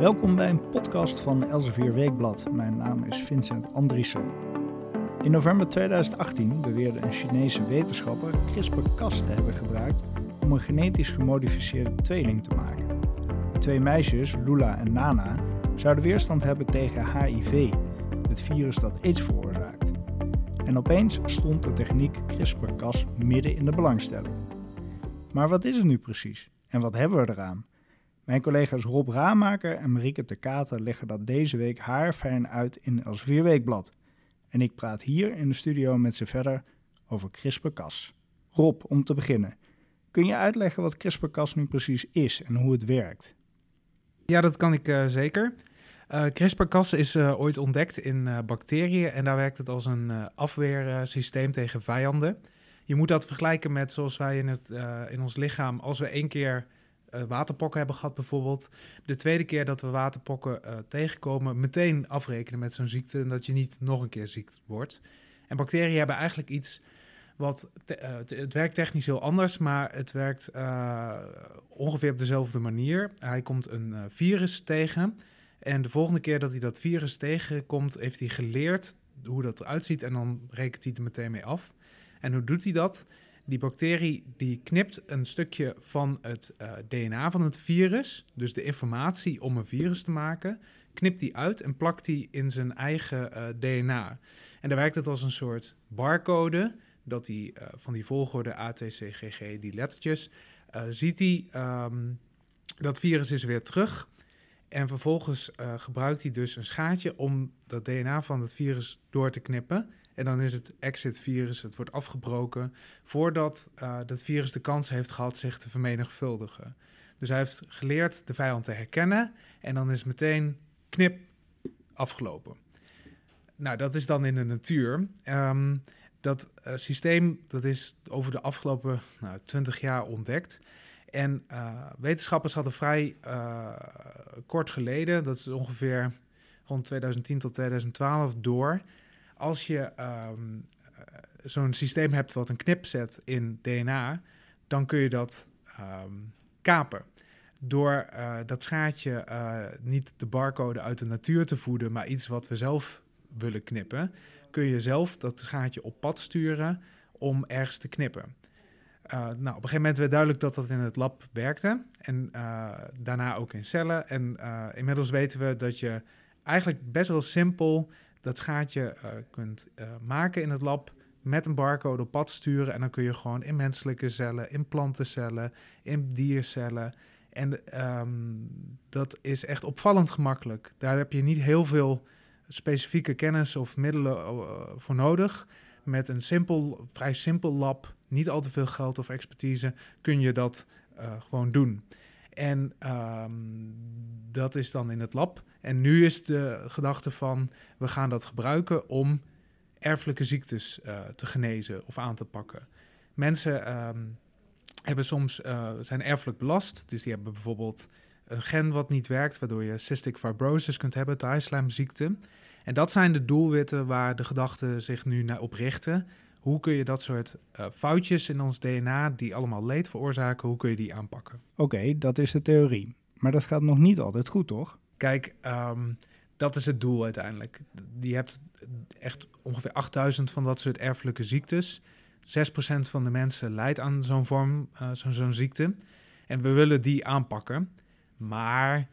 Welkom bij een podcast van Elsevier Weekblad. Mijn naam is Vincent Andriessen. In november 2018 beweerde een Chinese wetenschapper CRISPR-Cas te hebben gebruikt om een genetisch gemodificeerde tweeling te maken. De twee meisjes, Lula en Nana, zouden weerstand hebben tegen HIV, het virus dat aids veroorzaakt. En opeens stond de techniek CRISPR-Cas midden in de belangstelling. Maar wat is het nu precies? En wat hebben we eraan? Mijn collega's Rob Raamaker en Marieke de Kater leggen dat deze week haarfijn uit in Elsevier Weekblad. En ik praat hier in de studio met ze verder over CRISPR-Cas. Rob, om te beginnen. Kun je uitleggen wat CRISPR-Cas nu precies is en hoe het werkt? Ja, dat kan ik uh, zeker. Uh, CRISPR-Cas is uh, ooit ontdekt in bacteriën en daar werkt het als een afweersysteem tegen vijanden. Je moet dat vergelijken met zoals wij in, het, in ons lichaam, als we één keer uh, waterpokken hebben gehad bijvoorbeeld. De tweede keer dat we waterpokken uh, tegenkomen, meteen afrekenen met zo'n ziekte en dat je niet nog een keer ziek wordt. En bacteriën hebben eigenlijk iets wat, uh, het werkt technisch heel anders, maar het werkt ongeveer op dezelfde manier. Hij komt een virus tegen en de volgende keer dat hij dat virus tegenkomt, heeft hij geleerd hoe dat eruit ziet en dan rekent hij er meteen mee af. En hoe doet hij dat? Die bacterie die knipt een stukje van het eh, DNA van het virus, dus de informatie om een virus te maken, knipt die uit en plakt die in zijn eigen eh, DNA. En dan werkt het als een soort barcode, dat die uh, van die volgorde ATCGG, die lettertjes, ziet hij um, dat virus is weer terug. En vervolgens gebruikt hij dus een schaatje om dat DNA van het virus door te knippen. En dan is het exit-virus, het wordt afgebroken voordat uh, dat virus de kans heeft gehad zich te vermenigvuldigen. Dus hij heeft geleerd de vijand te herkennen en dan is meteen knip afgelopen. Nou, dat is dan in de natuur. Um, dat uh, systeem dat is over de afgelopen nou, 20 jaar ontdekt. En uh, wetenschappers hadden vrij kort geleden, dat is ongeveer rond 2010 tot 2012, door als je ehm, eh, zo'n systeem hebt wat een knip zet in DNA, dan kun je dat ehm, kapen. Door uh, dat schaatje uh, niet de barcode uit de natuur te voeden, maar iets wat we zelf willen knippen, kun je zelf dat schaatje op pad sturen om ergens te knippen. Nou, op een gegeven moment werd duidelijk dat dat in het lab werkte en daarna ook in cellen. En inmiddels weten we dat je eigenlijk best wel simpel dat schaatje uh, kunt uh, maken in het lab met een barcode op pad sturen. En dan kun je gewoon in menselijke cellen, in plantencellen, in diercellen. En um, dat is echt opvallend gemakkelijk. Daar heb je niet heel veel specifieke kennis of middelen uh, voor nodig. Met een simpel, vrij simpel lab, niet al te veel geld of expertise, kun je dat gewoon doen. En um, dat is dan in het lab. En nu is de gedachte van we gaan dat gebruiken om erfelijke ziektes uh, te genezen of aan te pakken. Mensen um, hebben soms, uh, zijn erfelijk belast. Dus die hebben bijvoorbeeld een gen wat niet werkt, waardoor je cystic fibrosis kunt hebben, ziekte. En dat zijn de doelwitten waar de gedachten zich nu naar op richten. Hoe kun je dat soort uh, foutjes in ons DNA, die allemaal leed veroorzaken, hoe kun je die aanpakken? Oké, okay, dat is de theorie. Maar dat gaat nog niet altijd goed, toch? Kijk, um, dat is het doel uiteindelijk. Je hebt echt ongeveer 8000 van dat soort erfelijke ziektes. 6% van de mensen lijdt aan zo'n vorm, uh, zo'n zo ziekte. En we willen die aanpakken. Maar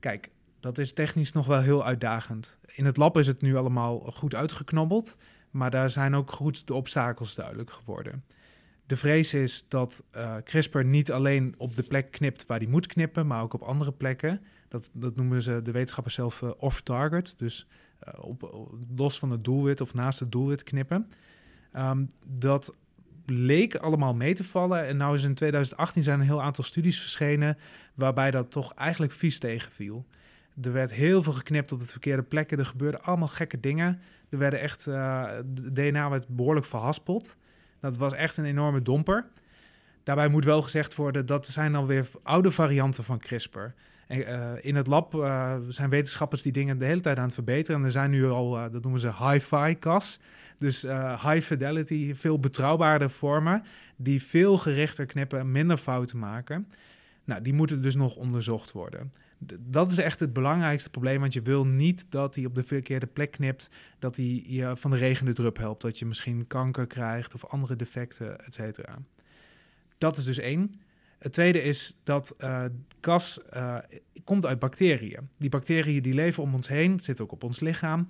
kijk, dat is technisch nog wel heel uitdagend. In het lab is het nu allemaal goed uitgeknobbeld. Maar daar zijn ook goed de obstakels duidelijk geworden. De vrees is dat uh, CRISPR niet alleen op de plek knipt waar die moet knippen, maar ook op andere plekken. Dat, dat noemen ze de wetenschappers zelf uh, off-target, dus uh, op, los van het doelwit of naast het doelwit knippen. Um, dat leek allemaal mee te vallen. En nou is in 2018 zijn een heel aantal studies verschenen waarbij dat toch eigenlijk vies tegenviel. Er werd heel veel geknipt op de verkeerde plekken. Er gebeurden allemaal gekke dingen. Er werden echt, de DNA werd behoorlijk verhaspeld. Dat was echt een enorme domper. Daarbij moet wel gezegd worden, dat zijn dan weer oude varianten van CRISPR. En, uh, in het lab uh, zijn wetenschappers die dingen de hele tijd aan het verbeteren. En er zijn nu al, dat noemen ze hi-fi cas. Dus high fidelity, veel betrouwbaarder vormen. Die veel gerichter knippen en minder fouten maken. Nou, die moeten dus nog onderzocht worden. dat is echt het belangrijkste probleem, want je wil niet dat hij op de verkeerde plek knipt, dat hij je van de regen de drup helpt, dat je misschien kanker krijgt of andere defecten, et cetera. Dat is dus één. Het tweede is dat uh, gas uh, komt uit bacteriën. Die bacteriën die leven om ons heen, zitten ook op ons lichaam.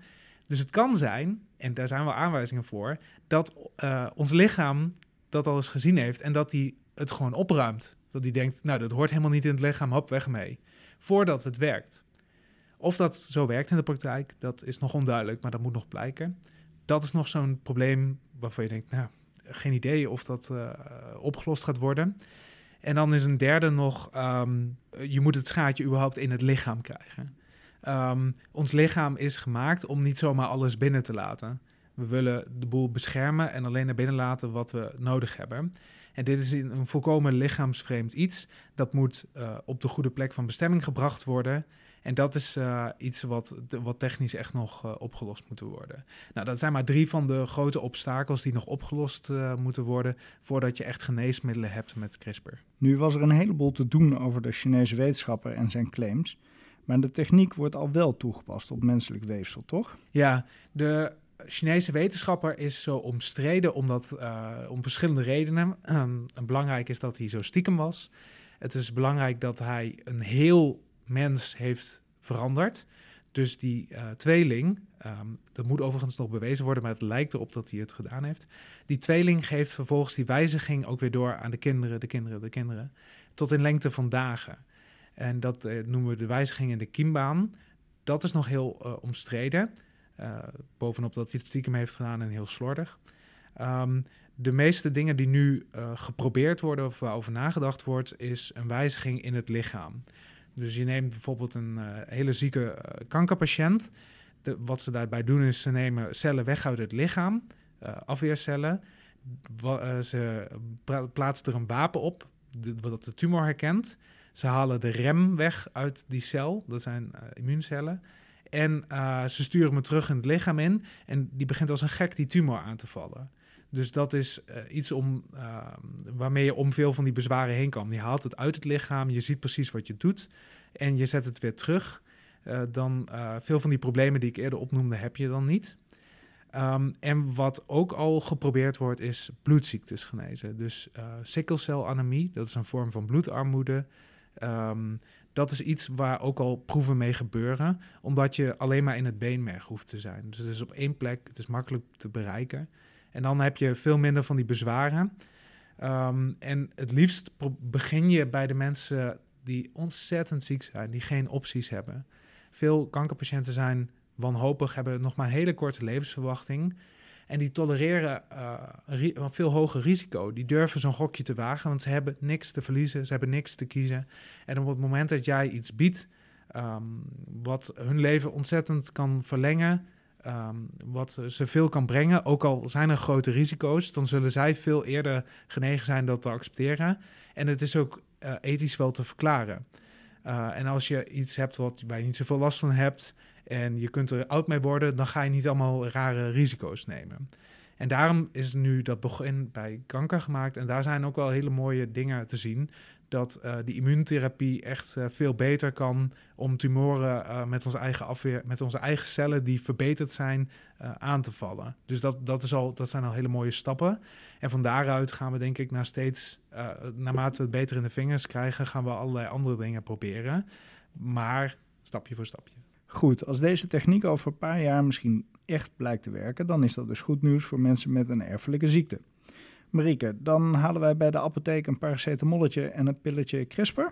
Dus het kan zijn, en daar zijn wel aanwijzingen voor, dat uh, ons lichaam dat al eens gezien heeft en dat hij het gewoon opruimt. Dat hij denkt, nou, dat hoort helemaal niet in het lichaam, hop, weg mee. Voordat het werkt. Of dat zo werkt in de praktijk, dat is nog onduidelijk, maar dat moet nog blijken. Dat is nog zo'n probleem waarvan je denkt, nou, geen idee of dat uh, opgelost gaat worden. En dan is een derde nog, um, je moet het schaatje überhaupt in het lichaam krijgen. Um, ons lichaam is gemaakt om niet zomaar alles binnen te laten. We willen de boel beschermen en alleen naar binnen laten wat we nodig hebben. En dit is een volkomen lichaamsvreemd iets. Dat moet uh, op de goede plek van bestemming gebracht worden. En dat is uh, iets wat, wat technisch echt nog uh, opgelost moet worden. Nou, dat zijn maar drie van de grote obstakels die nog opgelost uh, moeten worden voordat je echt geneesmiddelen hebt met CRISPR. Nu was er een heleboel te doen over de Chinese wetenschapper en zijn claims. Maar de techniek wordt al wel toegepast op menselijk weefsel, toch? Ja, de Chinese wetenschapper is zo omstreden omdat, om verschillende redenen. Um, belangrijk is dat hij zo stiekem was. Het is belangrijk dat hij een heel mens heeft veranderd. Dus die uh, tweeling, um, dat moet overigens nog bewezen worden, maar het lijkt erop dat hij het gedaan heeft. Die tweeling geeft vervolgens die wijziging ook weer door aan de kinderen, de kinderen, de kinderen, tot in lengte van dagen. En dat uh, noemen we de wijziging in de kiembaan. Dat is nog heel omstreden. Bovenop dat hij het stiekem heeft gedaan en heel slordig. Um, de meeste dingen die nu geprobeerd worden of waarover nagedacht wordt, is een wijziging in het lichaam. Dus je neemt bijvoorbeeld een uh, hele zieke kankerpatiënt. De, wat ze daarbij doen is ze nemen cellen weg uit het lichaam, afweercellen. ze plaatsen er een wapen op de, wat de tumor herkent. Ze halen de rem weg uit die cel, dat zijn immuuncellen. En ze sturen hem terug in het lichaam in en die begint als een gek die tumor aan te vallen. Dus dat is uh, iets om, uh, waarmee je om veel van die bezwaren heen kan. Je haalt het uit het lichaam, je ziet precies wat je doet en je zet het weer terug. Uh, dan veel van die problemen die ik eerder opnoemde, heb je dan niet. Um, en wat ook al geprobeerd wordt, is bloedziektes genezen. Dus sikkelcelanemie, dat is een vorm van bloedarmoede. Um, dat is iets waar ook al proeven mee gebeuren, omdat je alleen maar in het beenmerg hoeft te zijn. Dus het is op één plek, het is makkelijk te bereiken. En dan heb je veel minder van die bezwaren. Um, en het liefst begin je bij de mensen die ontzettend ziek zijn, die geen opties hebben. Veel kankerpatiënten zijn wanhopig, hebben nog maar een hele korte levensverwachting. En die tolereren uh, een veel hoger risico. Die durven zo'n gokje te wagen, want ze hebben niks te verliezen, ze hebben niks te kiezen. En op het moment dat jij iets biedt um, wat hun leven ontzettend kan verlengen, Um, wat ze veel kan brengen. Ook al zijn er grote risico's, dan zullen zij veel eerder genegen zijn dat te accepteren. En het is ook uh, ethisch wel te verklaren. Uh, en als je iets hebt wat, waar je niet zoveel last van hebt en je kunt er oud mee worden, dan ga je niet allemaal rare risico's nemen. En daarom is nu dat begin bij kanker gemaakt. En daar zijn ook wel hele mooie dingen te zien dat uh, die immuuntherapie echt uh, veel beter kan om tumoren uh, met onze eigen afweer, met onze eigen cellen die verbeterd zijn, aan te vallen. Dus dat, dat, is al, dat zijn al hele mooie stappen. En van daaruit gaan we denk ik naar steeds, naarmate we het beter in de vingers krijgen, gaan we allerlei andere dingen proberen. Maar stapje voor stapje. Goed, als deze techniek over een paar jaar misschien echt blijkt te werken, dan is dat dus goed nieuws voor mensen met een erfelijke ziekte. Marieke, dan halen wij bij de apotheek een paracetamolletje en een pilletje CRISPR.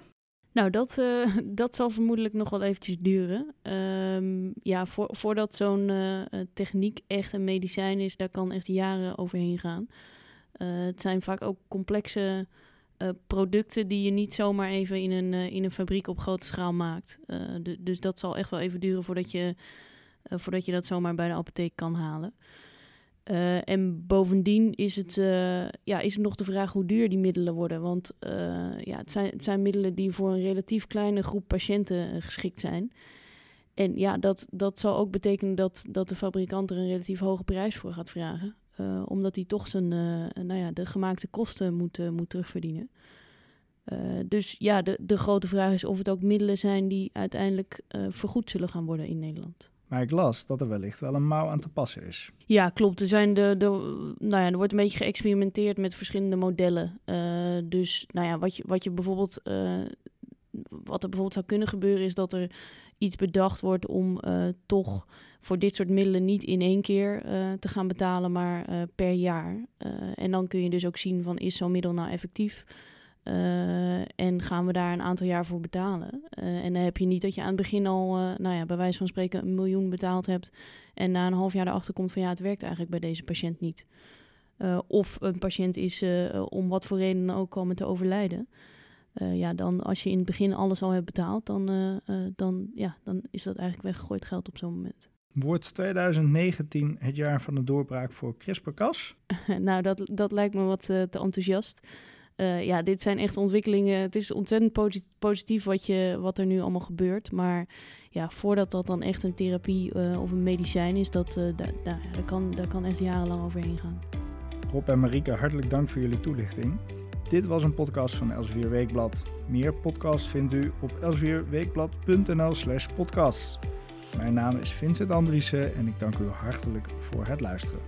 Nou, dat, uh, dat zal vermoedelijk nog wel eventjes duren. Um, ja, voor, voordat zo'n uh, techniek echt een medicijn is, daar kan echt jaren overheen gaan. Het zijn vaak ook complexe producten die je niet zomaar even in een, in een fabriek op grote schaal maakt. dus dat zal echt wel even duren voordat je, voordat je dat zomaar bij de apotheek kan halen. En bovendien is het, ja, is nog de vraag hoe duur die middelen worden. Want ja, het, zijn, het zijn middelen die voor een relatief kleine groep patiënten geschikt zijn. En ja, dat, dat zal ook betekenen dat, dat de fabrikant er een relatief hoge prijs voor gaat vragen. Omdat hij toch zijn, nou ja, de gemaakte kosten moet, moet terugverdienen. Dus ja, de, de grote vraag is of het ook middelen zijn die uiteindelijk vergoed zullen gaan worden in Nederland. Maar ik las dat er wellicht wel een mouw aan te passen is. Ja, klopt. Er, zijn de, de, nou ja, er wordt een beetje geëxperimenteerd met verschillende modellen. Dus nou ja, wat, je, wat, je bijvoorbeeld, wat er bijvoorbeeld zou kunnen gebeuren is dat er iets bedacht wordt om toch voor dit soort middelen niet in één keer te gaan betalen, maar per jaar. en dan kun je dus ook zien van is zo'n middel nou effectief? En gaan we daar een aantal jaar voor betalen? En dan heb je niet dat je aan het begin al, nou ja, bij wijze van spreken, een miljoen betaald hebt. En na een half jaar erachter komt van ja, het werkt eigenlijk bij deze patiënt niet. of een patiënt is om wat voor reden ook komen te overlijden. Ja, dan als je in het begin alles al hebt betaald, dan, dan, ja, dan is dat eigenlijk weggegooid geld op zo'n moment. Wordt 2019 het jaar van de doorbraak voor CRISPR-Cas? nou, dat, dat lijkt me wat te enthousiast. Ja, dit zijn echt ontwikkelingen. Het is ontzettend positief wat, je, wat er nu allemaal gebeurt. Maar ja, voordat dat dan echt een therapie of een medicijn is, dat, da da daar, kan, daar kan echt jarenlang overheen gaan. Rob en Marike, hartelijk dank voor jullie toelichting. Dit was een podcast van Elsevier Weekblad. Meer podcasts vindt u op elsevierweekblad.nl slash podcast. Mijn naam is Vincent Andriessen en ik dank u hartelijk voor het luisteren.